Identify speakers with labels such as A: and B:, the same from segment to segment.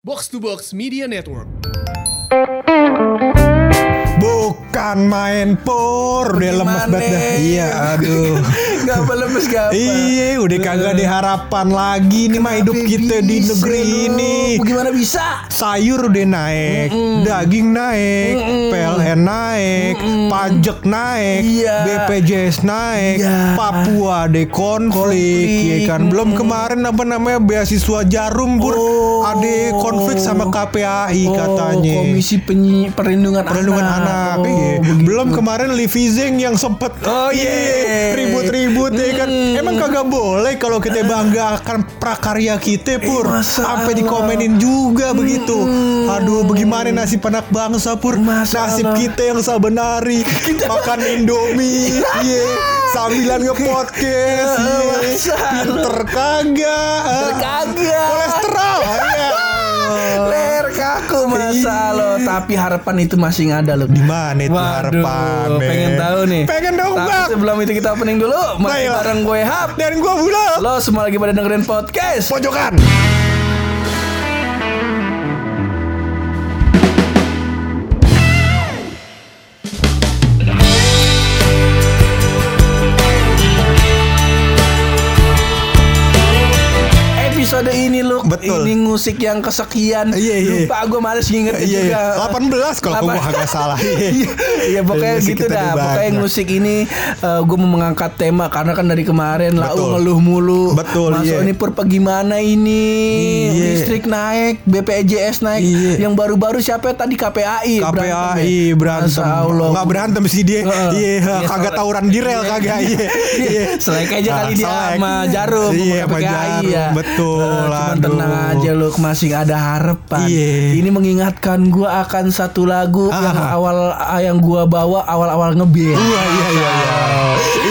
A: Box to Box Media Network.
B: Bukan main pur, udah lemes banget dah. Iya, aduh.
C: Gak apa lemes gak apa.
B: Iya, udah kagak diharapan lagi nih mah hidup kita di negeri
C: lu?
B: ini.
C: Bagaimana bisa?
B: Sayur udah naik, daging naik, PLN naik, pajak naik,
C: Iya.
B: BPJS naik,
C: Iya.
B: Papua ada konflik, ya kan. Belum kemarin apa namanya beasiswa Jarum Bur,
C: Oh.
B: ada konflik sama KPAI
C: Oh,
B: katanya.
C: Komisi Penyi Perlindungan,
B: Perlindungan
C: Anak.
B: anak,
C: Oh,
B: iya. Belum kemarin Livi Zeng yang sempet
C: Oh, iya.
B: ribut-ribut ya kan. Emang kagak boleh kalau kita bangga akan prakarya kita pur.
C: masa
B: Sampai dikomenin juga begitu. Aduh, bagaimana nasib anak bangsa pur?
C: Masa
B: nasib kita yang sabenari makan Indomie, iya. Sambilan nge-podcast, iya.
C: Masa Allah.
B: Pinter kagak.
C: Kagak.
B: Kolesterol, Iya.
C: lo Tapi harapan itu masih ada loh
B: Di mana itu
C: Waduh,
B: harapan?
C: pengen tahu nih.
B: Pengen dong,
C: Tapi
B: Bang.
C: sebelum itu kita opening dulu.
B: Baiklah.
C: bareng gue Hap.
B: Dan gua Bula.
C: Lo semua lagi pada dengerin podcast.
B: Pojokan.
C: Ini lu
B: Betul.
C: ini musik yang kesekian.
B: Iya, iya.
C: Lupa gue males ngingetnya
B: Iya,
C: juga.
B: iya. 18 kalau
C: Delapan-
B: gua kagak salah. Iya.
C: Iya, Iya pokoknya gitu dah. Pokoknya musik ini gue mau mengangkat tema karena kan dari kemarin lau ngeluh mulu.
B: Betul,
C: Masuk
B: iya.
C: ini pur gimana ini?
B: Iya.
C: Listrik naik, BPJS naik.
B: Iya.
C: Yang baru-baru siapa tadi KPAI
B: KPAI berantem.
C: Masya Allah.
B: Enggak berantem sih dia.
C: Heeh.
B: Iya,
C: Iya,
B: kagak tawuran di rel kagak. Iya. Iya.
C: Selek aja kali dia
B: selek.
C: sama Jarum
B: Iya,
C: sama KPAI
B: Jarum.
C: ya.
B: Betul.
C: Cuman
B: aduh.
C: tenang aja lu masih ada harapan.
B: Iya.
C: Ini mengingatkan gua akan satu lagu
B: Ah.
C: yang awal yang gua bawa awal-awal ngeband.
B: Iya, iya, iya, iya.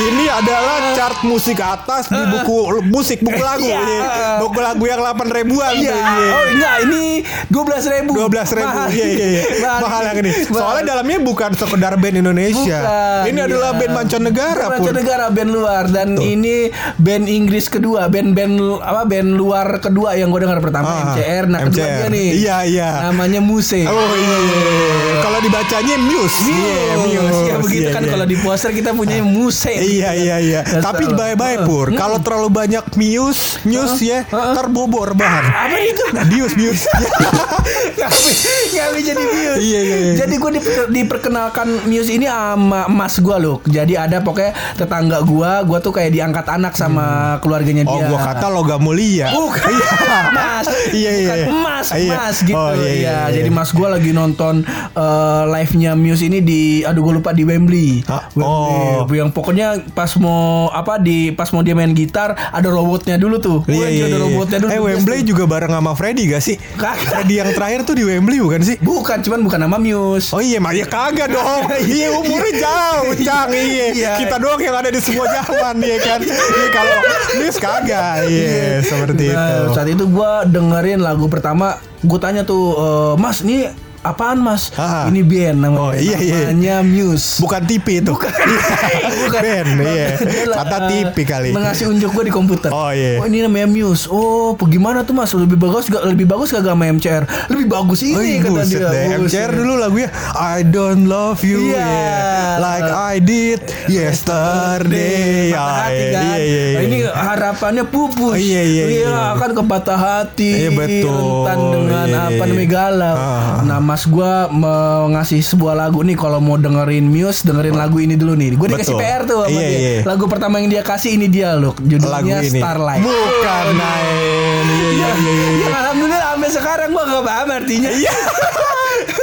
B: Ini adalah chart musik atas di buku musik buku lagu.
C: Iya.
B: Iya. Buku lagu yang 8 ribuan.
C: Iya.
B: tuh, iya.
C: Oh enggak, ini 12 ribu.
B: 12 ribu Iya iya iya Mahal yang ini Soalnya dalamnya bukan sekedar band Indonesia
C: Bukan,
B: Ini adalah
C: iya.
B: band mancanegara
C: Band
B: pun
C: mancanegara band luar dan ini band Inggris kedua band-band apa band luar kedua yang gue dengar pertama
B: Ah,
C: MCR nah kedua
B: MCR.
C: dia nih.
B: Iya, iya.
C: namanya Muse.
B: Oh iya. Iya, iya. Kalau dibacanya Muse. Iya Muse.
C: Ya begitu
B: Iya,
C: kan
B: iya.
C: kalau di poster kita punya Muse.
B: Iya iya iya.
C: Nggak
B: Tapi bye-bye Pur. Kalau terlalu banyak Muse Muse ya Ntar bobo rebahan
C: apa itu?
B: Bius Bius.
C: Nggak jadi Muse.
B: Iya, iya, iya.
C: Jadi gue diperkenalkan Muse ini sama emas gue loh. Jadi ada pokoknya tetangga gue, gue tuh kayak diangkat anak sama keluarganya
B: Oh
C: dia.
B: gua kata logam mulia.
C: Bukan Mas
B: Iya, iya, iya.
C: emas
B: Iya.
C: Emas gitu
B: Oh, iya, iya,
C: ya,
B: iya.
C: Jadi mas gue lagi nonton eh, Live-nya Muse ini di Aduh gue lupa di Wembley
B: Hah?
C: Wembley.
B: Oh.
C: Yang pokoknya pas mau Apa di Pas mau dia main gitar Ada robotnya dulu tuh
B: Iya iya
C: ada
B: iya.
C: robotnya dulu
B: Eh Wembley
C: tuh.
B: juga bareng sama Freddy gak sih? Freddy yang terakhir tuh di Wembley bukan sih?
C: Bukan cuman bukan nama Muse
B: Oh iya, mak ya kagak dong. Iya umurnya jauh, cang iya.
C: Iya.
B: Kita doang yang ada di semua zaman ya kan. Iya kalau News kagak. Iya, seperti itu.
C: Saat itu gue dengerin lagu pertama, gue tanya tuh, "Eh, Mas, ini apaan Mas?
B: Ah.
C: Ini band namanya.
B: Oh, iya, iya.
C: Namanya Muse.
B: Bukan TV itu.
C: Bukan.
B: Ben, iya.
C: Dia lah,
B: Kata
C: eh,
B: TV kali.
C: Mengasih unjuk gue di komputer.
B: Oh, iya.
C: Oh ini namanya Muse. Oh bagaimana tuh mas? Lebih bagus gak? Lebih bagus gak sama MCR? Lebih bagus ini
B: Oh, iya,
C: kata dia.
B: deh. MCR dulu lagunya I don't love you
C: Iya.
B: yeah, like I did yesterday.
C: Patah
B: Ah,
C: hati
B: iya,
C: kan.
B: iya, iya,
C: Nah,
B: iya.
C: ini harapannya pupus.
B: Oh, iya, iya, iya.
C: kan ke patah hati.
B: Iya, betul.
C: Rentan dengan
B: Iya,
C: apa
B: iya,
C: namanya
B: iya.
C: galau.
B: Ah.
C: Nah mas gue ngasih sebuah lagu nih kalau mau dengerin Muse dengerin lagu ini dulu nih. Gue dikasih
B: Betul.
C: PR tuh sama
B: Iya,
C: dia.
B: iya.
C: Lagu pertama yang dia kasih ini dia loh. Judulnya
B: lagu ini.
C: Starlight.
B: Bukan Nain. Iya, iya, iya, iya.
C: Ya, alhamdulillah sampai sekarang gua gak paham artinya.
B: Iya.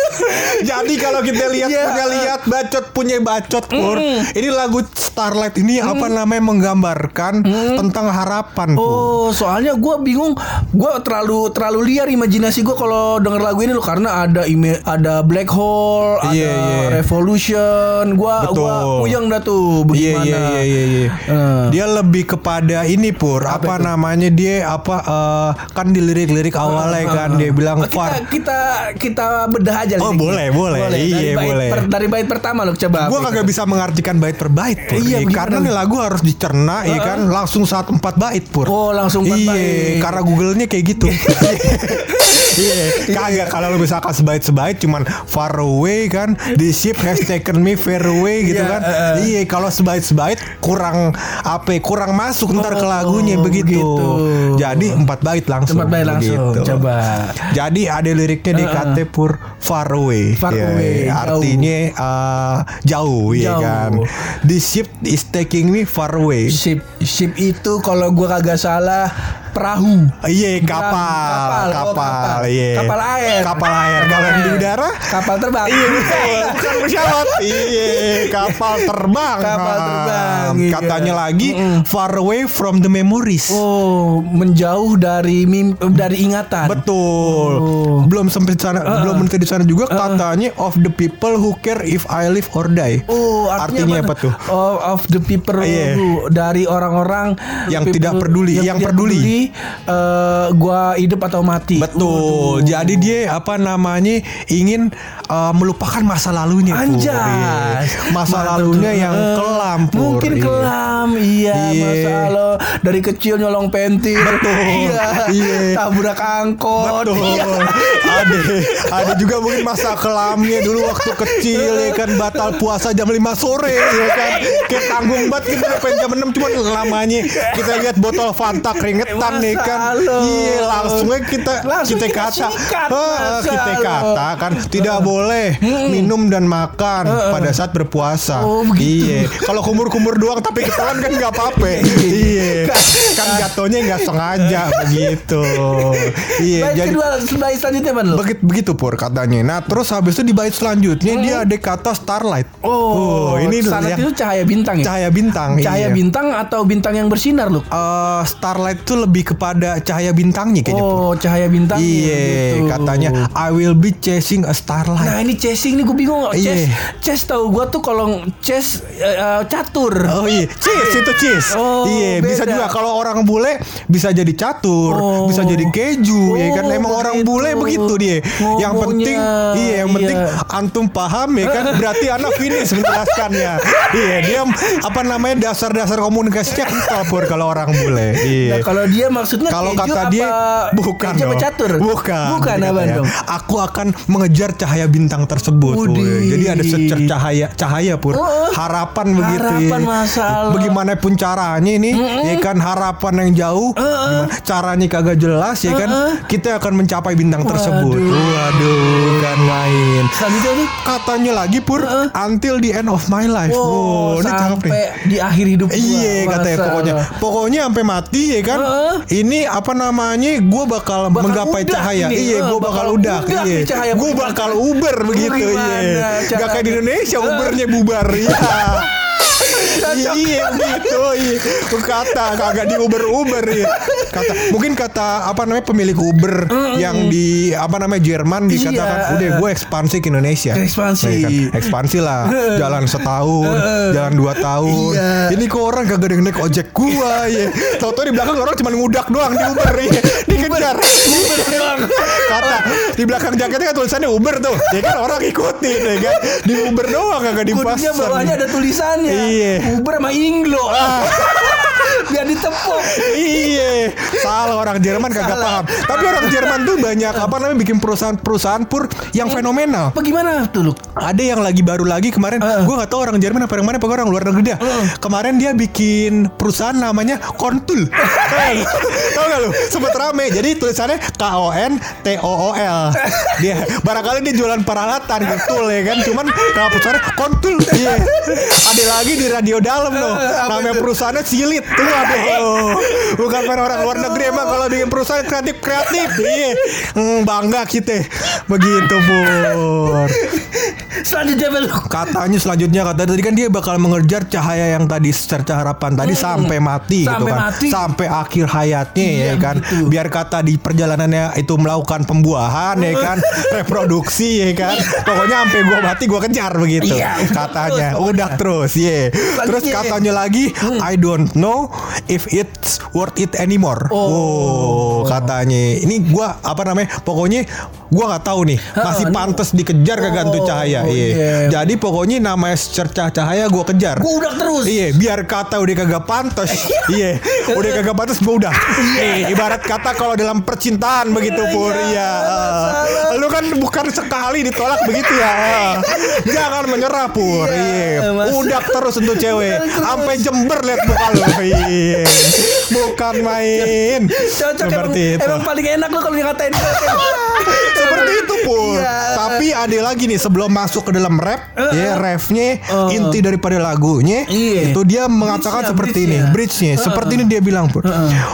B: Jadi kalau kita lihat
C: Iya.
B: punya lihat bacot punya bacot pur. Ini lagu Starlight ini apa namanya menggambarkan tentang harapan pur.
C: Oh, soalnya gua bingung, gua terlalu terlalu liar imajinasi gua kalau denger lagu ini loh karena ada ime, ada black hole, ada
B: Iya, iya.
C: revolution. Gua
B: Betul.
C: gua puyeng dah
B: Iya
C: tuh bagaimana.
B: iya iya iya. iya.
C: Eh.
B: Dia lebih kepada ini pur. Apa, namanya dia apa eh, kan di lirik-lirik awalnya kan dia bilang
C: kita
B: far.
C: kita kita bedah aja
B: Oh Boleh, boleh.
C: Dari
B: Iya, boleh.
C: per- dari bait pertama lu coba.
B: Gue
C: apa
B: kagak bisa mengartikan bait per bait pur.
C: Iya,
B: Iya, karena nih lagu harus dicerna ya kan langsung saat empat bait pur.
C: Oh, langsung empat
B: iya,
C: bait.
B: karena Google-nya kayak gitu. Iya, kagak kalau lu misalkan sebait-sebait cuman far away kan, the ship has taken me far away gitu
C: Iya,
B: kan. Iya, kalau sebait-sebait kurang apa? Kurang masuk ntar ke lagunya
C: Oh,
B: begitu.
C: begitu.
B: Jadi empat bait langsung.
C: Tempat bait langsung.
B: begitu.
C: Coba.
B: Jadi ada liriknya di KT pur far away.
C: Far
B: Ya,
C: away, jauh.
B: Artinya eh, jauh, ya
C: Jauh.
B: kan. The ship is taking me far away.
C: Ship ship itu kalau gua kagak salah perahu.
B: Iya
C: Bukan,
B: kapal,
C: kapal,
B: kapal,
C: oh, kapal.
B: iya.
C: Kapal air.
B: Kapal air. Kalau yang di udara,
C: Kapal terbang.
B: iya bukan pesawat. Iya, kapal terbang.
C: Kapal
B: Ah,
C: terbang, iya.
B: Katanya lagi far away from the memories.
C: Oh, menjauh dari mim dari ingatan.
B: Betul.
C: Oh.
B: Belum sampai sana, belum sampai di sana juga katanya of the people who care if I live or die.
C: Oh, artinya,
B: Artinya apa tuh?
C: Oh, of the people
B: Iya.
C: who- dari orang-orang
B: Yang tidak peduli, yang
C: tidak
B: peduli.
C: Eh, gua hidup atau mati.
B: Betul. Jadi dia apa namanya ingin uh, melupakan masa lalunya. Pur.
C: Anjas.
B: Iya. Masa
C: Mantap
B: lalunya yang
C: Eh,
B: kelam. Pur.
C: Mungkin
B: Iya.
C: kelam, iya.
B: Iya.
C: Masa lo dari kecil nyolong pentil.
B: Betul.
C: Iya.
B: Iya.
C: Tabrak angkot.
B: Betul.
C: Iya.
B: ada ada juga mungkin masa kelamnya dulu waktu kecil ya kan batal puasa jam 5 sore ya kan. Kayak tanggung banget kita pengen jam 6 cuman lamanya kita lihat botol Fanta keringetan nih kan. Iya, langsungnya kita
C: Langsung
B: kita
C: kita
B: kata
C: sikat,
B: "Ah,
C: masa
B: kita
C: lo."
B: kata kan tidak boleh minum dan makan pada saat berpuasa.
C: Oh.
B: Iya. Kalau kumur-kumur doang tapi ketelan kan nggak apa-apa. Iya. Kan jatuhnya nggak sengaja begitu. Iya, jadi
C: kedua, bait selanjutnya apa lo?
B: begitu begitu pur katanya. Nah, terus habis itu di bait selanjutnya dia ada kata starlight.
C: Oh,
B: ini
C: starlight
B: yang
C: itu cahaya bintang ya?
B: cahaya bintang.
C: Cahaya
B: iya.
C: bintang atau bintang yang bersinar lu?
B: Eh, starlight itu lebih kepada cahaya bintangnya kayaknya.
C: Oh, cahaya bintang.
B: Iya,
C: gitu.
B: katanya I will be chasing a starlight.
C: Nah ini chasing nih gue bingung
B: Iya.
C: chess tahu gue tuh kalau chess eh, eh, catur.
B: Oh iya, cheese itu cheese.
C: Oh,
B: iya, bisa juga kalau orang bule bisa jadi catur,
C: Oh.
B: bisa jadi keju, ya kan.
C: Oh,
B: Emang orang
C: begitu.
B: bule begitu dia. Yang
C: Ngomongnya.
B: penting, iya, yang
C: Iya.
B: penting antum paham ya kan. Berarti anak finish menjelaskannya. iya, dia apa namanya dasar-dasar komunikasinya kental pur kalau orang bule. Iya.
C: Nah kalau dia maksudnya
B: Kalau kata
C: apa
B: dia bukan
C: keju
B: dong.
C: catur?
B: Bukan.
C: Bukan
B: dia
C: apa
B: katanya.
C: dong?
B: Aku akan mengejar cahaya bintang tersebut. Jadi ada secer cahaya cahaya pur.
C: Oh,
B: harapan begitu.
C: harapan
B: ya.
C: masa Allah.
B: Bagaimanapun caranya ini ya kan harapan yang jauh. gimana caranya kagak jelas ya kan. Kita akan mencapai bintang tersebut.
C: Waduh.
B: Waduh, kan main.
C: Selanjutnya nih.
B: Katanya lagi pur until the end of my life.
C: Oh,
B: Wow, ini cakep nih.
C: sampai di akhir hidup.
B: Iya katanya pokoknya. Pokoknya sampai mati ya kan
C: Heeh.
B: Ini apa namanya? Gue bakal,
C: Bakal
B: menggapai cahaya.
C: ini,
B: Iya
C: eh,
B: gue
C: bakal
B: bakal udah Iya. Gue bakal uber begitu Iya. Gak kayak di? Indonesia
C: Eh.
B: Ubernya bubar. Iya Iya gitu iya. Kata kagak di Uber Uber ya. Kata mungkin kata apa namanya pemilik Uber yang di apa namanya Jerman dikatakan
C: Iya.
B: udah gue ekspansi ke Indonesia.
C: Ekspansi.
B: Ya kan? Ekspansi lah. Jalan setahun, jalan dua tahun.
C: Iya.
B: Ini kok orang kagak ada naik ojek gua ya. Tahu-tahu di belakang orang cuma ngudak doang di Uber ya. Dikejar. Uber doang. Kata di belakang jaketnya kan tulisannya Uber tuh. Ya kan orang ikutin ya kan. Di Uber doang kagak.
C: Kudanya bawahnya ada tulisannya.
B: Iya.
C: Uber sama Inglo. Biar ditepuk.
B: Iya, salah orang Jerman kagak paham. Tapi orang Jerman tuh banyak apa namanya bikin perusahaan-perusahaan pur yang fenomenal.
C: Apa gimana tuh lu?
B: Ada yang lagi baru lagi kemarin,
C: Heeh.
B: gue gak tahu orang Jerman apa yang mana, apa orang luar negeri dah. Kemarin dia bikin perusahaan namanya Kontul. tahu gak lu? Sempet rame. Jadi tulisannya K O N T O O L. Dia barangkali dia jualan peralatan gitu ya kan. Cuman nama perusahaannya Kontul. Iya. Ada lagi di radio dalam loh. Namanya perusahaannya Silit. Tuh aduh. Bukan main orang luar negeri emang kalau bikin perusahaan kreatif kreatif. Iya. Hmm, bangga kita. Begitu, Pur.
C: Selanjutnya belum.
B: Katanya selanjutnya kata tadi kan dia bakal mengejar cahaya yang tadi secerca harapan tadi sampai mati gitu
C: Sampai
B: kan.
C: mati.
B: Sampai akhir hayatnya
C: Iya,
B: ya kan.
C: begitu.
B: Biar kata di perjalanannya itu melakukan pembuahan ya kan, reproduksi ya kan. Pokoknya sampai gua mati gua kejar begitu.
C: Iya,
B: katanya. Udah terus, ya. Terus
C: Selanjutnya.
B: katanya lagi I don't know if it's worth it anymore. Oh, katanya. Ini gua apa namanya? Pokoknya gua nggak tahu nih, masih pantas dikejar kagak tuh
C: Oh,
B: cahaya.
C: iya.
B: Iya. Jadi pokoknya namanya secerca cahaya gua kejar.
C: Gue udah terus.
B: Iya, biar kata udah kagak pantas. iya, udah kagak pantas gua udah. Eh, ibarat kata kalau dalam percintaan begitu pur. Iya. eh. lu kan bukan sekali ditolak begitu ya. eh. Jangan menyerah pur. Iya. Udah terus untuk cewek. Sampai Jember lihat muka lu. Iya. Bukan main.
C: Cocok emang,
B: itu.
C: emang paling enak lo kalau dikatain
B: Seperti itu pur.
C: Iya.
B: Tapi ada lagi nih sebelum masuk ke dalam rap, ya refnya inti daripada lagunya
C: Iya.
B: itu dia mengatakan
C: Bridge-nya,
B: seperti ini,
C: bridge-nya.
B: bridge-nya. Seperti ini dia bilang pur.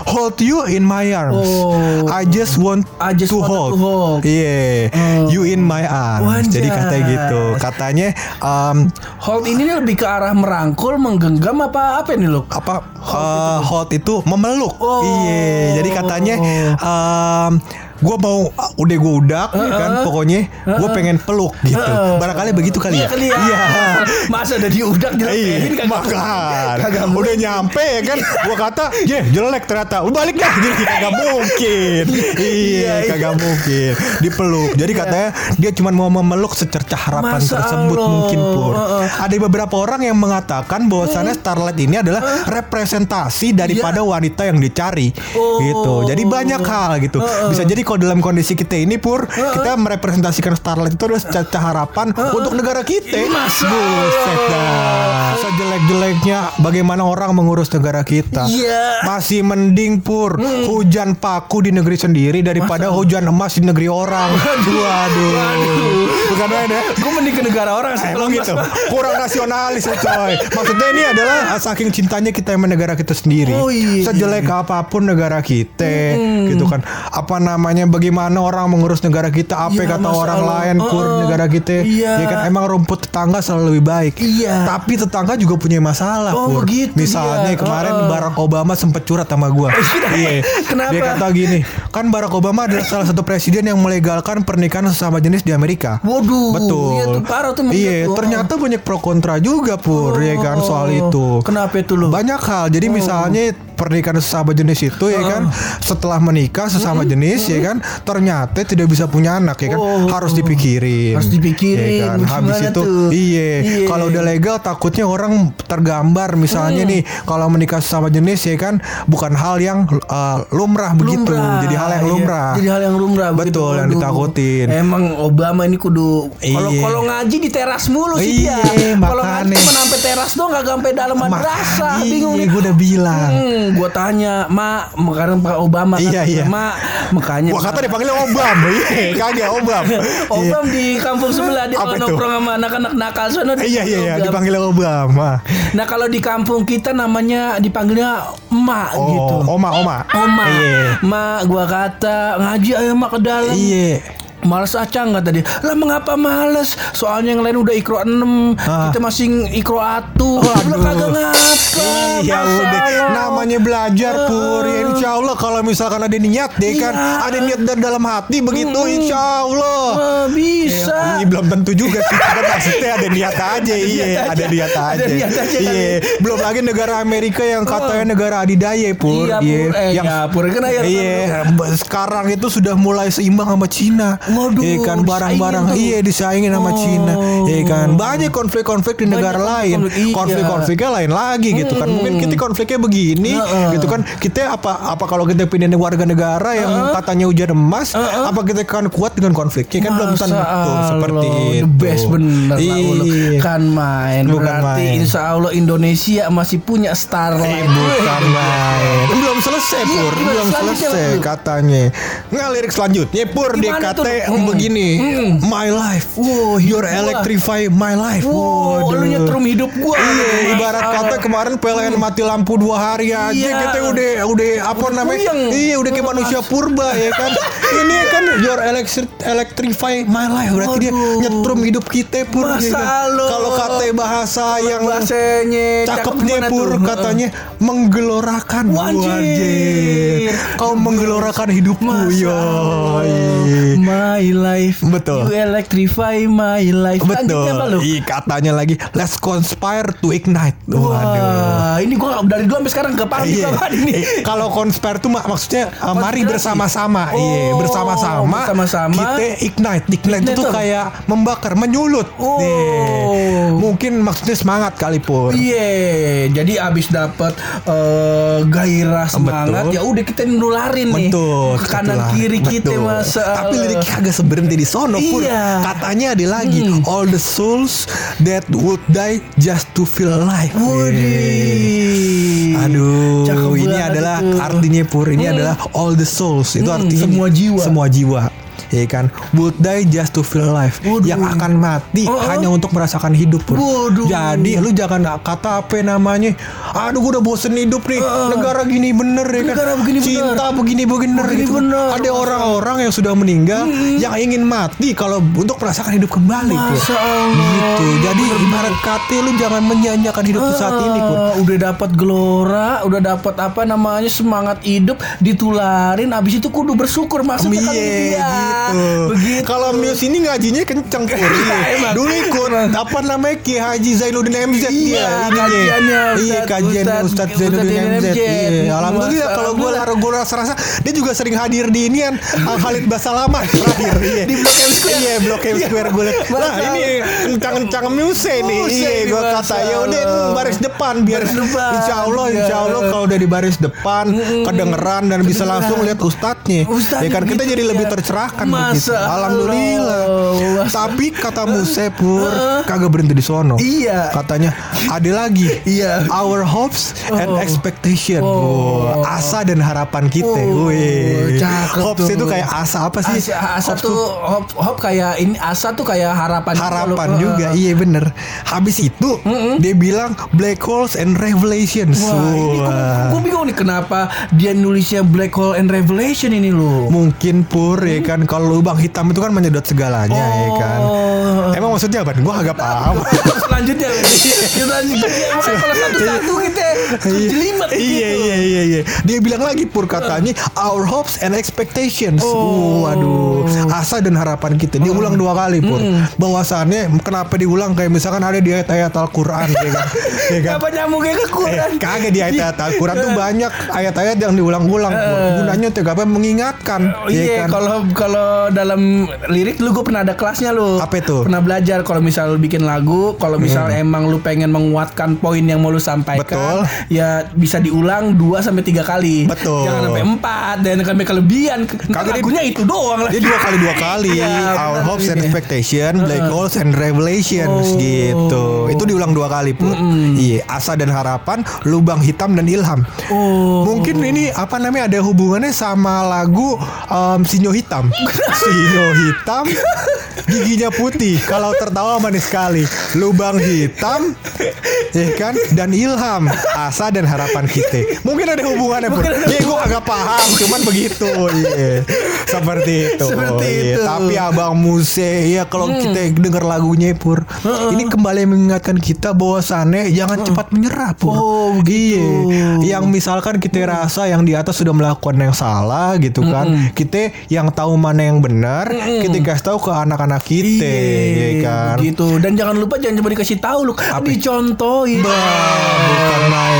B: Hold you in my arms.
C: Oh.
B: I just want
C: I just
B: to hold.
C: to hold.
B: Iya. You in my arms.
C: Wanjas.
B: Jadi katanya gitu. Katanya um,
C: Hold ini lebih ke arah merangkul, menggenggam apa apa nih lo?
B: apa uh, hold itu memeluk.
C: Oh.
B: Iya. Jadi katanya um, gue mau uh, udah gue udak ya kan pokoknya gue pengen peluk gitu. Barangkali begitu kali ya.
C: kali ya.
B: Iya.
C: Masa udah diudak
B: Iya,
C: dilepehin
B: makan.
C: kagak
B: Udah nyampe ya kan, gua kata, "Ye, jelek ternyata." Lu balik dah. Jadi kagak mungkin. Iya, kagak mungkin. Dipeluk. Jadi katanya dia cuma mau memeluk secerca harapan
C: Masa
B: tersebut
C: Allah.
B: mungkin pur.
C: Heeh.
B: Ada beberapa orang yang mengatakan bahwasannya Starlight ini adalah representasi daripada wanita yang dicari.
C: Oh.
B: Gitu. Jadi banyak hal gitu. Bisa jadi kalau dalam kondisi kita ini pur, kita merepresentasikan Starlight itu adalah secerca harapan untuk negara kita.
C: Masa
B: Buset dah. Sejelek-jeleknya bagaimana orang mengurus negara kita.
C: Iya.
B: Masih mending pur hujan paku di negeri sendiri daripada hujan emas di negeri orang. Waduh. Bukan main ya.
C: Gue mending ke negara orang sih.
B: Emang
C: kalau
B: gitu
C: mas-
B: Kurang nasionalis ya coy Maksudnya ini adalah Saking cintanya kita sama negara kita sendiri
C: Oh, iya,
B: Sejelek apa pun negara kita Gitu kan Apa namanya Bagaimana orang mengurus negara kita Apa
C: Iya,
B: kata orang
C: Allah.
B: lain Pur
C: Heeh.
B: negara kita
C: Iya.
B: Ya kan emang rumput tetangga selalu lebih baik
C: Iya.
B: Tapi tetangga juga punya masalah
C: Oh,
B: Pur
C: begitu
B: Misalnya
C: dia.
B: kemarin
C: Heeh.
B: Barack Obama sempat curhat sama gua Iya
C: Kenapa?
B: Dia kata gini Kan Barack Obama adalah salah satu presiden yang melegalkan pernikahan sesama jenis di Amerika
C: Waduh,
B: Betul.
C: iya tuh, parah tuh,
B: Iya,
C: gitu.
B: ternyata banyak pro kontra juga pur, ya kan soal itu.
C: Kenapa itu lo?
B: Banyak hal. Jadi misalnya pernikahan sesama jenis itu ya kan setelah menikah sesama jenis ya kan ternyata tidak bisa punya anak ya kan
C: Oh.
B: harus dipikirin.
C: Harus dipikirin,
B: Ya kan? Habis itu iya
C: Iya.
B: kalau udah legal takutnya orang tergambar misalnya nih kalau menikah sesama jenis ya kan bukan hal yang uh, lumrah begitu.
C: Lumrah.
B: Jadi hal yang
C: Iya,
B: lumrah.
C: Jadi hal yang lumrah begitu.
B: Betul, yang ditakutin.
C: Emang Obama ini kudu kalau
B: Iya.
C: kalau ngaji di teras mulu sih
B: Iya,
C: dia. Kalau ngaji cuma sampai teras doang nggak sampai dalam madrasah. Bingung nih.
B: gue udah bilang.
C: Hmm, gua tanya, "Mak, sekarang Pak Obama kan,
B: Iya, iya.
C: Mak, makanya
B: Gua kata dipanggilnya Obam, iya kagak Obam.
C: Obam di kampung sebelah dia kalau nongkrong sama anak-anak nakal sono
B: Iya iya iya dipanggilnya Obam. ah.
C: Nah kalau di kampung kita namanya dipanggilnya emak
B: Oh,
C: gitu.
B: Oma Oma.
C: Oma,
B: Iya.
C: mak gua kata ngaji ayo mak ke dalam.
B: Iya.
C: Males acang kata dia Lah mengapa males? Soalnya yang lain udah ikro 6
B: Ah.
C: Kita masih ikro atu.
B: Waduh.
C: Lu kagak ngapa
B: Iya udah namanya belajar pur. Ya insya Allah kalau misalkan ada niat deh kan
C: Iya.
B: ada niat dari dalam hati begitu insya Allah.
C: Ah, Bisa.
B: Iya, belum tentu juga sih. Cuma maksudnya ada niat aja Iya ada
C: aja.
B: niat aja.
C: Ada niat aja. kan.
B: Iya. Belum lagi negara Amerika yang katanya negara adidaya pur.
C: Iya, Pur. Eh,
B: Yang
C: ya, Pur. Kan
B: Iya. Sekarang itu sudah mulai seimbang sama Cina
C: Waduh,
B: Iya kan barang-barang. Iya disaingin sama
C: Oh.
B: Cina Iya kan Banyak konflik-konflik di negara
C: Banyak
B: lain.
C: iya.
B: Konflik-konfliknya lain lagi gitu kan. Mungkin kita konfliknya begini
C: Heeh.
B: Gitu kan. Kita apa apa kalau kita pindah warga negara yang katanya hujan emas Apa kita kan kuat dengan konfliknya kan belum
C: Masa
B: tentu
C: Allah,
B: seperti itu.
C: The best bener lah lu.
B: Iya.
C: Kan main.
B: Bukan
C: Berarti
B: main.
C: insya Allah Indonesia masih punya
B: Eh,
C: Starlight
B: bukan main. Belum selesai
C: Iya,
B: Pur. Belum selesai katanya. Nggak lirik selanjutnya Pur Dia
C: Gimana tuh?
B: kata begini, my life,
C: Wow,
B: your
C: gua.
B: electrify my life.
C: Wow, lu nyetrum hidup gua.
B: Iya, ibarat kata kemarin PLN mati lampu dua hari aja
C: Iya.
B: kita udah udah apa namanya?
C: puyeng.
B: Iya, udah kayak manusia purba ya kan. Ini kan your electric electrify my life berarti dia
C: Waduh.
B: nyetrum hidup kita pur. ya kan? Kalau kata bahasa yang
C: bahasanya
B: cakepnya
C: gimana
B: pur
C: tuh?
B: katanya menggelorakan.
C: Wajir.
B: Kau menggelorakan hidupku
C: Masa
B: yoi.
C: My life
B: Betul.
C: You electrify my life
B: Betul.
C: Apa lu?
B: Ih, katanya lagi let's conspire to ignite. Waduh.
C: Wah, ini gua dari dulu sampai sekarang ke pagi
B: Iya.
C: apa ini.
B: Eh, Kalau conspire tuh mak- maksudnya uh, mari bersama-sama.
C: Oh,
B: iya, bersama-sama.
C: bersama-sama.
B: Kita ignite. Ignite itu tuh kayak membakar, menyulut.
C: Oh.
B: Nih. Mungkin maksudnya semangat kali pur.
C: Iya, jadi abis dapet eh, gairah semangat
B: Betul.
C: ya udah kita nularin nih
B: Betul.
C: ke kanan
B: betul.
C: kiri kita
B: Betul.
C: masa.
B: Tapi liriknya kagak seberhenti di sono.
C: Iya.
B: Katanya ada lagi all the souls that would die just to feel alive.
C: Widih.
B: Aduh,
C: Cakep
B: ini adalah
C: itu.
B: artinya pur. Ini adalah all the souls. Itu
C: Hmm,
B: artinya
C: semua jiwa.
B: Semua jiwa. Ya kan, would die just to feel alive.
C: Waduh.
B: Yang akan mati
C: oh.
B: hanya untuk merasakan hidup pur.
C: Waduh.
B: Jadi lu jangan kata apa namanya. Aduh, gue udah bosen hidup nih. Negara gini bener ya kan.
C: Negara begini bener.
B: Cinta begini bener
C: Begini
B: gitu.
C: bener.
B: Ada orang-orang yang sudah meninggal yang ingin mati kalau untuk merasakan hidup kembali pur.
C: Masya Allah.
B: Gitu. Jadi ibarat kata lu jangan menyanyiakan hidup lu saat ini pur.
C: Ah, udah dapat gelora, udah dapat apa namanya semangat hidup ditularin abis itu kudu bersyukur masuk ke kali
B: Iya
C: dia.
B: gitu.
C: Begitu.
B: Kalau Mius ini ngajinya kenceng pur. Iya.
C: Emang.
B: Dulu ikut apa namanya Ki Haji Zainuddin MZ
C: Iya,
B: dia.
C: kajiannya
B: Iya kajian
C: Ustadz
B: Zainuddin MZ. Iya. Alhamdulillah kalau gue gue rasa rasa dia juga sering hadir di inian Al Khalid Basalamah terakhir. Iya.
C: Di Blok M Square.
B: Iya Blok M Square gue liat. Nah ini kencang-kencang Muse nih. Iya gue kata ya udah baris depan biar
C: Baris depan.
B: Insya Allah Insya Allah
C: Iya.
B: kalau udah di baris depan kedengeran dan bisa langsung lihat ustadznya. Ya kan kita
C: gitu
B: jadi
C: ya.
B: lebih tercerahkan
C: Masa
B: begitu. Alhamdulillah.
C: Allah.
B: Tapi kata Muse pur kagak berhenti di sono.
C: Iya.
B: Katanya ada lagi.
C: Iya.
B: Our hopes and
C: Oh.
B: expectation.
C: Oh.
B: Wah, asa dan harapan kita.
C: Oh,
B: Wih.
C: cakep
B: Hopes
C: tuh.
B: itu kayak asa apa sih?
C: Asa, asa
B: Hopes
C: tuh hop, hop kayak ini asa tuh kayak harapan gitu
B: harapan
C: loh.
B: juga iya bener habis itu dia bilang black holes and revelations
C: Wah, ini
B: Wah.
C: gue bingung nih kenapa dia nulisnya Black Hole and Revelation ini loh.
B: mungkin pur ya kan kalau lubang hitam itu kan menyedot segalanya ya kan?
C: Oh.
B: emang maksudnya apa? Gua agak paham.
C: Selanjutnya kita lanjut. Ya, makanya kalau satu-satu kita jelimet
B: iya
C: gitu.
B: iya iya iya dia bilang lagi pur katanya our hopes and expectations
C: Oh.
B: waduh asa dan harapan kita dia ulang dua kali pur bahwasannya kenapa diulang kayak misalkan ada di ayat-ayat Al-Quran ya kan ya kan
C: Kenapa ke
B: Eh,
C: Quran?
B: kagak di ayat-ayat Al-Quran tuh banyak ayat-ayat yang diulang-ulang Pur. gunanya untuk apa mengingatkan
C: Oh,
B: ya
C: iya,
B: kan?
C: kalau kalau dalam lirik lu gue pernah ada kelasnya lu.
B: Apa itu?
C: Pernah belajar kalau misal lu bikin lagu, kalau misal emang lu pengen menguatkan poin yang mau lu sampaikan,
B: Betul.
C: Ya bisa diulang 2 sampai tiga kali.
B: Betul.
C: Jangan sampai 4 dan sampai kelebihan.
B: Kagak,
C: lagunya itu doang lah.
B: Dia dua kali dua kali
C: Iya,
B: Our hopes and expectation Black holes and revelations
C: Oh.
B: gitu Itu diulang dua kali pun Iya Asa dan harapan Lubang hitam dan ilham
C: Oh.
B: Mungkin ini apa namanya Ada hubungannya sama lagu um, Sinyo hitam Sinyo hitam Giginya putih Kalau tertawa manis sekali Lubang hitam Ya kan Dan ilham Asa dan harapan kita. Mungkin ada hubungannya
C: ada
B: Ya gue agak paham Cuman begitu Iya. Seperti itu.
C: Seperti
B: Iya,
C: itu.
B: Tapi abang Muse Ya kalau kita denger lagunya Pur Ini kembali mengingatkan kita bahwasannya Jangan cepat menyerah Pur.
C: Oh.
B: Iya. Yang misalkan kita rasa Yang di atas sudah melakukan yang salah Gitu kan. Kita yang tahu mana yang benar Kita kasih tahu ke anak-anak kita
C: Iya,
B: ya kan.
C: Gitu. Dan jangan lupa jangan coba dikasih tahu lu, dicontohin.
B: Bah, bukan main.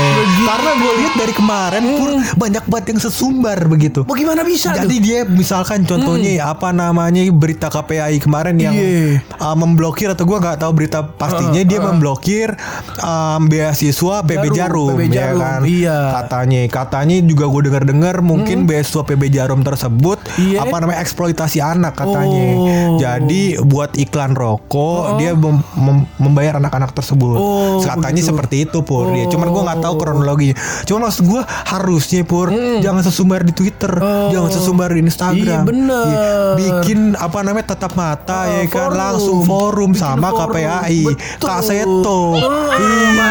B: Karena gue lihat dari kemarin pur banyak banget yang sesumbar begitu.
C: Bagaimana bisa
B: Jadi
C: tuh?
B: dia misalkan contohnya apa namanya berita KPAI kemarin yang
C: Iya.
B: uh, memblokir atau gua nggak tahu berita pastinya dia memblokir um, beasiswa PB Jarum,
C: Jarum, PB
B: ya
C: Jarum,
B: kan
C: iya.
B: katanya katanya juga gue dengar dengar mungkin beasiswa PB Jarum tersebut
C: Iya.
B: apa namanya eksploitasi anak katanya
C: Oh.
B: jadi buat iklan rokok dia mem- mem- membayar anak-anak tersebut
C: Oh,
B: katanya katanya
C: gitu.
B: seperti itu pur dia cuman gue nggak tahu
C: Oh.
B: Kronologinya cuman maksud gue harusnya pur jangan sesumbar di twitter jangan sesumbar di instagram
C: Hmm. Iya, bener.
B: Iya, bikin apa namanya tetap mata ya kan
C: forum.
B: langsung forum
C: Bikin
B: sama
C: forum.
B: KPAI
C: Betul.
B: kaseto
C: Ah,
B: iya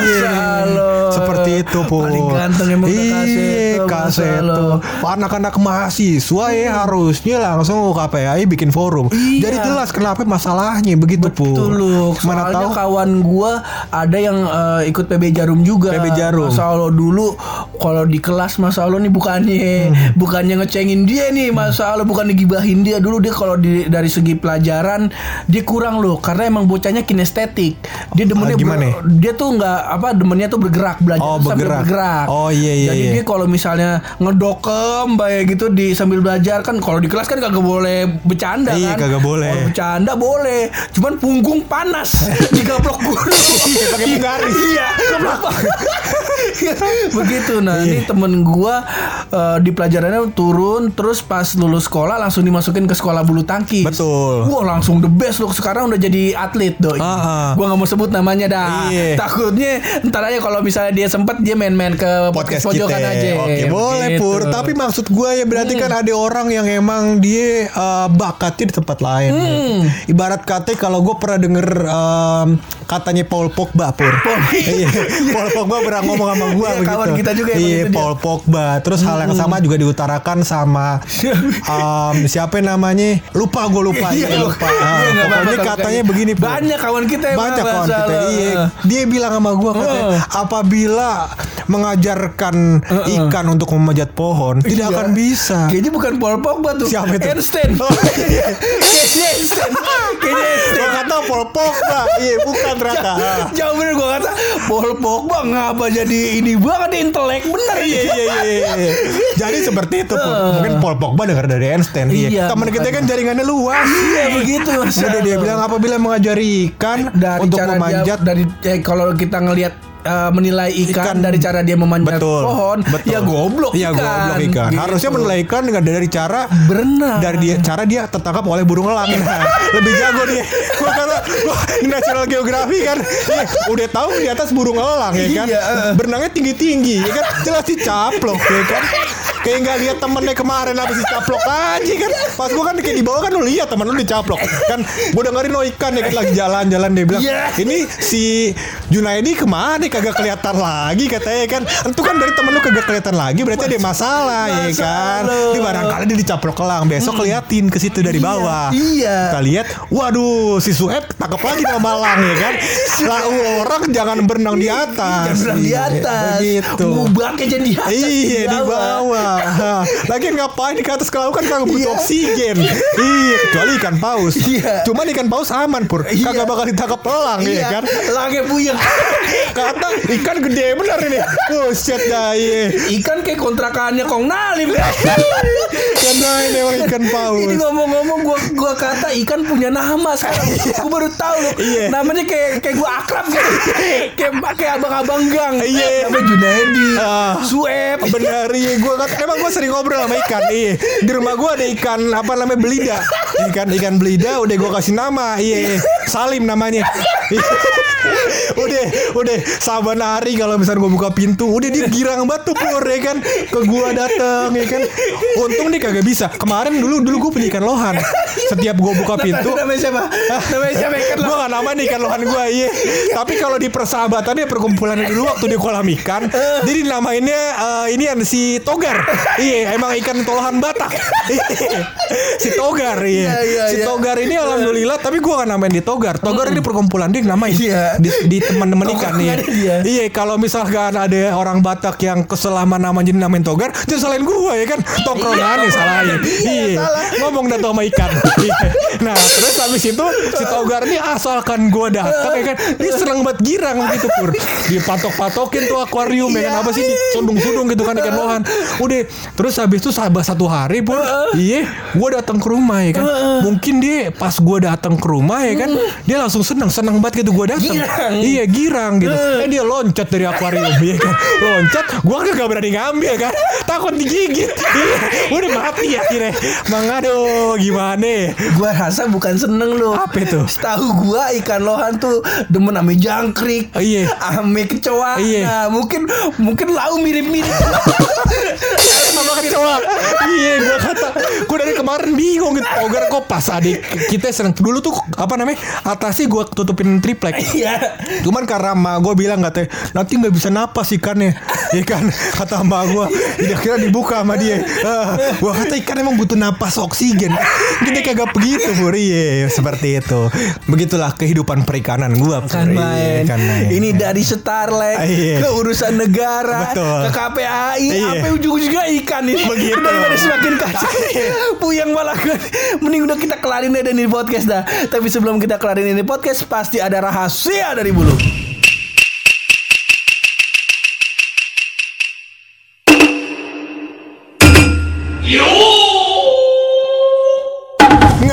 B: seperti itu pur
C: Paling ganteng emang
B: iya
C: Kaseto,
B: anak-anak mahasiswa ya harusnya langsung ke KPAI bikin forum
C: Iya.
B: jadi jelas kenapa masalahnya begitu pur
C: Betul lu.
B: mana
C: Soalnya
B: tahu
C: kawan gua ada yang eh, ikut PB Jarum juga.
B: PB Jarum.
C: Allah dulu kalau di kelas Masa Allah nih bukannya
B: Hmm.
C: bukannya ngecengin dia nih Masa Allah bukan digibahin dia dulu dia kalau di- dari segi pelajaran dia kurang loh karena emang bocahnya kinestetik. Dia demennya
B: Ah, gimana?
C: ber- dia tuh nggak apa demennya tuh bergerak belajar
B: Oh,
C: sambil
B: bergerak.
C: bergerak.
B: Oh, iya, iya,
C: Jadi
B: iya.
C: dia kalau misalnya ngedokem kayak gitu di sambil belajar kan kalau di kelas kan kagak boleh bercanda
B: Iya,
C: kan.
B: kagak boleh.
C: Kalau bercanda boleh, cuman punggung panas digaplok guru.
B: Iya, pakai penggaris.
C: Iya. Begitu. Nah,
B: Iya.
C: ini temen gua eh, di pelajarannya turun terus pas lulus sekolah langsung dimasukin ke sekolah bulu tangkis.
B: Betul.
C: Wah, langsung the best loh. Sekarang udah jadi atlet, doi.
B: Ah.
C: Gua nggak mau sebut namanya dah.
B: Iya.
C: Takutnya ntar aja kalau misalnya dia sempet dia main-main ke
B: podcast
C: pojokan
B: kita.
C: aja.
B: Oke, boleh
C: Begitu.
B: Pur. Tapi maksud gue ya berarti kan ada orang yang emang dia eh, bakatnya di tempat lain.
C: Hmm.
B: Ibarat kata kalau gue pernah denger em, katanya Paul Pogba Pur. Iya, Paul Pogba pernah ngomong sama gue
C: Iya,
B: begitu.
C: kawan kita juga
B: Iya,
C: itu dia.
B: Paul Pogba. Terus hal yang sama juga diutarakan sama em, siapa namanya? Lupa gue lupa.
C: Iya,
B: Iya, lupa.
C: iya,
B: Ah,
C: nggak apa-apa
B: pokoknya katanya begini.
C: Banyak kawan kita yang
B: Banyak kawan kita. Iya. Dia bilang sama gua katanya
C: Heeh.
B: apabila mengajarkan ikan untuk memanjat pohon tidak
C: Iya.
B: akan bisa.
C: Kayaknya bukan Paul Pogba tuh.
B: Siapa itu?
C: Einstein.
B: Oh, iya.
C: Kayaknya Einstein. Kayaknya Einstein.
B: Kata Paul Pogba. Iya, bukan ternyata.
C: Jauh bener gue kata Paul Pogba ngapa jadi ini banget intelek bener
B: Iya iya iya. iya. Jadi seperti itu Pur. Mungkin Paul Pogba dengar dari Einstein. Iya.
C: Iya,
B: Teman kita kan jaringannya luas.
C: Iya begitu mas.
B: Udah dia bilang apabila mengajari ikan
C: dari
B: untuk memanjat
C: dia, dari eh, kalau kita ngelihat eh, menilai ikan,
B: Ikan.
C: dari cara dia memanjat
B: betul
C: pohon
B: betul.
C: ya goblok
B: Iya goblok ikan
C: Gitu.
B: harusnya menilai ikan dengan dari cara
C: Berenang.
B: dari dia cara dia tertangkap oleh burung elang nah, lebih jago dia gua kata gua di National Geography kan iya, udah tahu di atas burung elang ya kan
C: Iya, eh.
B: berenangnya tinggi tinggi ya kan jelas dicaplok ya kan kayak nggak lihat temennya kemarin habis dicaplok aja kan? Pas gua kan kayak di bawah kan lu lihat temen lu dicaplok. Kan gua dengerin oh ikan ya kan lagi jalan-jalan dia bilang
C: Iya.
B: ini si Junaidi ke mana? Kagak kelihatan lagi katanya kan? Itu kan dari temen lu kagak kelihatan lagi berarti ada masalah ya kan? Di barangkali dia dicaplok elang besok keliatin ke situ dari
C: Iya,
B: bawah.
C: iya.
B: kita lihat waduh si Sueb tangkap lagi sama malang ya kan? Lah orang jangan berenang di atas.
C: Jangan berenang di
B: Iya,
C: atas.
B: begitu.
C: Ngubaknya jadi di atas.
B: Iya di bawah. Lagi ngapain di atas kalau kan kagak butuh
C: Iya.
B: oksigen. Iya kecuali ikan paus.
C: Iya.
B: Cuman ikan paus aman pur.
C: Iya.
B: Kagak bakal ditangkap elang ya
C: Iya
B: kan.
C: Langnya puyeng.
B: Kata ikan gede bener ini. Buset dah iya.
C: Ikan kayak kontrakannya Kong Nalim.
B: Karena ini emang ikan paus.
C: Ini ngomong-ngomong gua gua kata ikan punya nama sekarang. gua baru tahu loh.
B: Iya.
C: Namanya kayak kayak gua akrab kayak kayak, kayak abang-abang gang.
B: Iya.
C: Namanya Junaidi.
B: Ah.
C: Sueb.
B: Bener iya gue kata emang gue sering ngobrol sama ikan iya. Di rumah gue ada ikan apa namanya belida. Ikan ikan belida udah gue kasih nama iya Salim namanya. Iya. udah udah saban hari kalau misalnya gue buka pintu. Udah dia girang banget tuh pur ya kan. Ke gue dateng ya kan. Untung dia kagak bisa. Kemarin dulu dulu gue punya ikan lohan. Setiap gue buka pintu
C: Namanya siapa? Namanya siapa ikan
B: gue gak nama nih ikan lohan gue iya. Tapi kalau di persahabatan ya perkumpulan dulu waktu di kolam ikan jadi namainnya eh, ini yang si togar iya emang ikan tolohan batak. Iya. si togar iya,
C: Iya, iya,
B: si
C: iya.
B: togar ini alhamdulillah tapi gue gak namain di togar. Togar ini perkumpulan dia namain
C: Iya.
B: di, di teman-teman ikan iya. iya kalau misalkan ada orang batak yang keselaman namanya namain togar jangan salahin gue ya kan? Tongkrongannya salahin. Iya ngomong dah sama ikan. Iya. nah terus habis itu si togar ini asalkan gue datang ya kan? Dia seneng banget girang gitu pur. Dipatok-patokin tuh akuarium ya kan? Apa sih sundung-sundung gitu kan ikan lohan. Udah terus habis itu sahabat satu hari pur iya gue datang ke rumah ya kan mungkin dia pas gue datang ke rumah ya kan dia langsung seneng seneng banget gitu gue datang. Iya girang gitu. Eh dia loncat dari akuarium ya kan. Loncat, gue kan gak berani ngambil kan. Takut digigit. Iya, udah mati akhirnya. Mang aduh gimana? ya?
C: Gua rasa bukan seneng lu.
B: Apa itu?
C: Setahu gua ikan lohan tuh demen ame jangkrik.
B: Iya.
C: Ame kecoa.
B: Iya.
C: Nah, mungkin mungkin lau mirip-mirip.
B: sama kecoa. Iya, gue kata, gue dari kemarin bingung gitu. Togar kok pas adik kita seneng dulu tuh apa namanya atasnya gue tutupin triplek.
C: Iya.
B: Cuman karena emak gue bilang katanya nanti nggak bisa napas ikannya, ya kan? Kata emak gue, tidak kira dibuka sama dia. Ah, gue kata ikan emang butuh napas oksigen. Kita kagak begitu pur, iya seperti itu. Begitulah kehidupan perikanan gue.
C: Kan main. Ini dari Starlek
B: Ah, iya.
C: ke urusan negara
B: Betul.
C: ke KPAI
B: Iya.
C: sampai ujung-ujungnya ikan nih.
B: Begitu.
C: Daripada semakin kacau. Puyang malah kan. Mending udah kita kelarin aja nih podcast dah. Tapi sebelum kita kelarin ini podcast pasti ada rahasia dari bulu.
B: Nggak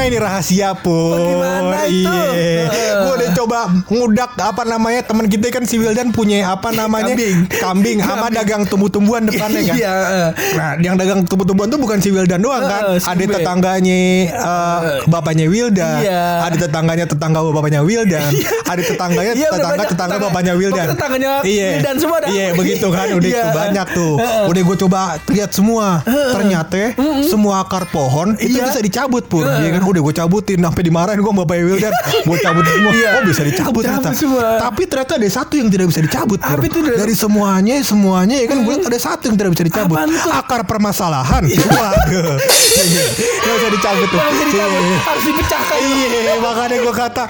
B: ini rahasia pun.
C: Bagaimana itu?
B: Iya. Gue udah coba ngudak apa namanya teman kita kan si Wildan punya apa namanya
C: Kambing.
B: kambing sama dagang tumbuh-tumbuhan depannya kan.
C: Iya.
B: Nah, yang dagang tumbuh-tumbuhan tuh bukan si Wildan doang kan. Ada tetangganya eh, bapaknya Wildan.
C: Iya.
B: Ada tetangganya tetangga bapaknya Wildan. ada tetangganya
C: Iya,
B: tetangga
C: banyak
B: tetangga bapaknya Wildan.
C: Tetangganya
B: iya.
C: Wildan semua dah.
B: Iya, begitu kan. Udah
C: Iya.
B: itu banyak tuh. Udah gue coba lihat semua. Ternyata semua akar pohon itu
C: Iya.
B: bisa dicabut pur. Iya kan udah gue cabutin sampai dimarahin gue sama bapaknya Wildan. Gue cabut semua.
C: Iya.
B: Oh bisa dicabut
C: Cabut
B: ternyata.
C: semua.
B: Tapi ternyata ada satu yang tidak bisa dicabut.
C: Apa itu, Dar?
B: Dari semuanya semuanya ya kan gue lihat ada satu yang tidak bisa dicabut.
C: Tuh?
B: Akar permasalahan. Waduh. Gak bisa dicabut tuh.
C: Kalau bisa dicabut,
B: Iya.
C: harus dipecahkan.
B: Iya, makanya gue kata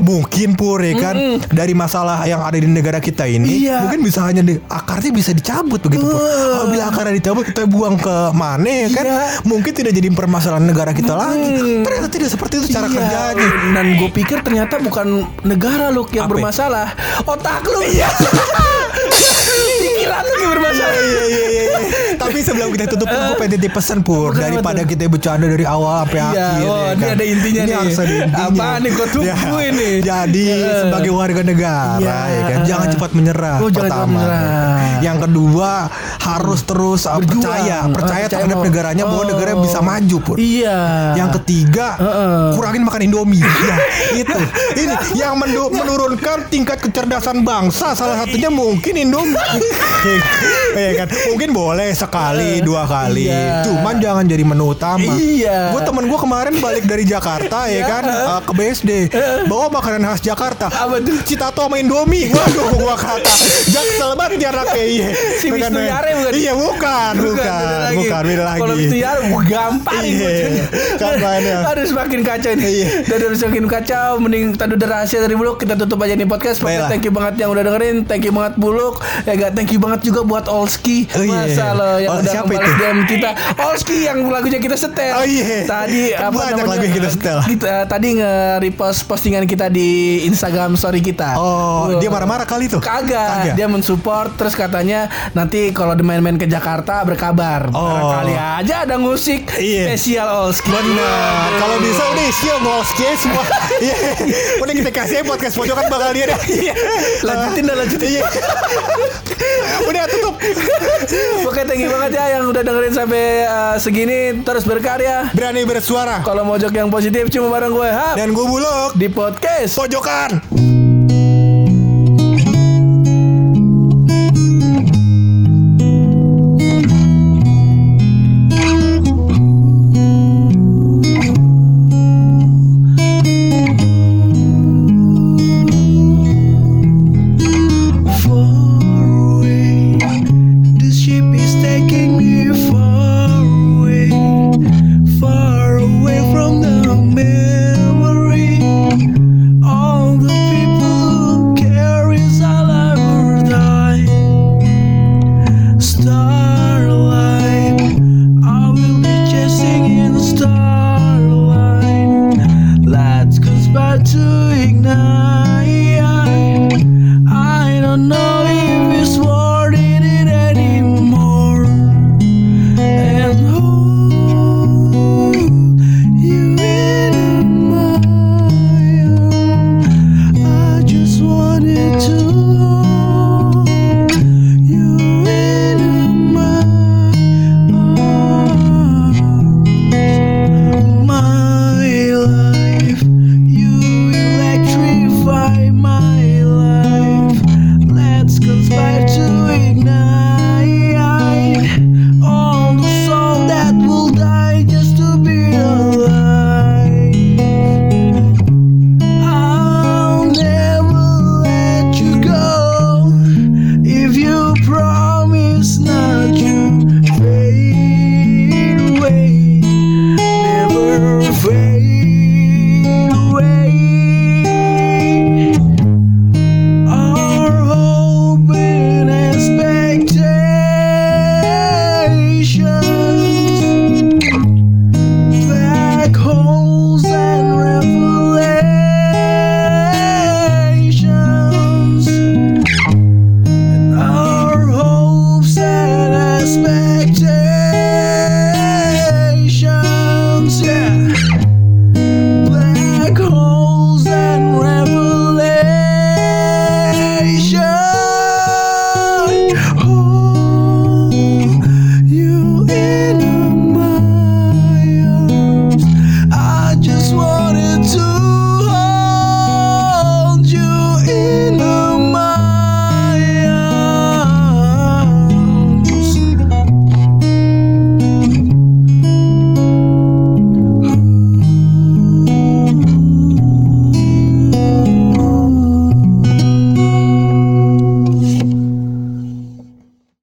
B: mungkin pur ya kan dari masalah yang ada di negara kita ini
C: Iya.
B: mungkin bisa hanya di, akarnya bisa dicabut begitu pur. Apabila akarnya dicabut kita buang ke mana ya kan?
C: Iya.
B: Mungkin tidak jadi permasalahan negara kita lagi. Ternyata tidak seperti itu cara
C: Iya.
B: kerjanya.
C: Dan gue pikir ternyata bukan negara lu yang
B: Apa?
C: bermasalah, otak lu. Iya. Pikiran yang bermasalah.
B: Iya iya iya. iya. Tapi sebelum kita tutup gue pengen titip pesan pur daripada kita bercanda dari awal sampai
C: Iya,
B: akhir.
C: oh,
B: ya
C: ini
B: kan?
C: ada intinya
B: ini
C: nih.
B: harus ada intinya.
C: Apaan nih, gua tunggu
B: Ya,
C: ini.
B: Jadi
C: Iya.
B: sebagai warga negara
C: Iya.
B: ya kan jangan cepat menyerah.
C: Oh,
B: pertama.
C: menyerah.
B: Yang kedua harus terus
C: Berjuang.
B: percaya percaya terhadap
C: mau-
B: negaranya bahwa
C: Oh.
B: negara bisa maju pur.
C: Iya.
B: Yang ketiga, kurangin makan Indomie. ya, itu. Ini yang menurunkan tingkat kecerdasan bangsa. Salah satunya mungkin Indomie. Iya kan? Mungkin boleh sekali, dua kali.
C: Iya.
B: Cuman jangan jadi menu utama.
C: Iya.
B: Gue temen gue kemarin balik dari Jakarta ya kan uh, ke BSD bawa makanan khas Jakarta.
C: Apa tuh?
B: Citato sama Indomie. Waduh, gua kata jaksel banget anaknya. Iya.
C: Si
B: Bukan,
C: Wisnu
B: men.
C: Yare bukan?
B: Iya, bukan, bukan,
C: lagi.
B: bukan, beda lagi.
C: Kalau itu ya gua gamparin
B: Iya, gamparinnya.
C: Aduh semakin kacau nih.
B: Iya.
C: Daripada semakin kacau mending tadi udah rahasia dari Buluk kita tutup aja nih podcast. Pokoknya thank you banget yang udah dengerin. Thank you banget Buluk. Ya gak thank you banget juga buat Olski.
B: Oh, iya.
C: Masa lo yang
B: Oh,
C: udah
B: siapa itu?
C: DM kita. Olski yang lagunya kita setel.
B: Oh, iya.
C: Tadi apa
B: Banyak
C: namanya?
B: lagu yang kita setel.
C: Kita, tadi nge-repost postingan kita di Instagram story kita.
B: Oh,
C: Wah.
B: dia marah-marah kali tuh.
C: Kagak, dia mensupport terus katanya nanti kalau main-main ke Jakarta berkabar.
B: Oh.
C: Barangkali aja ada musik
B: Iya.
C: spesial Olski.
B: Benar. Kalau bisa udah isi ngolski semua. Iya. Udah kita kasih podcast pojokan bakal dia dah. Iya.
C: Lanjutin dah, lanjutin.
B: Iya. Udah tutup.
C: Oke, thank you banget ya yang udah dengerin sampai uh, segini terus berkarya.
B: Berani bersuara.
C: Kalau mojok yang positif cuma bareng gue Hap
B: Dan gue buluk.
C: di podcast.
B: Pojokan.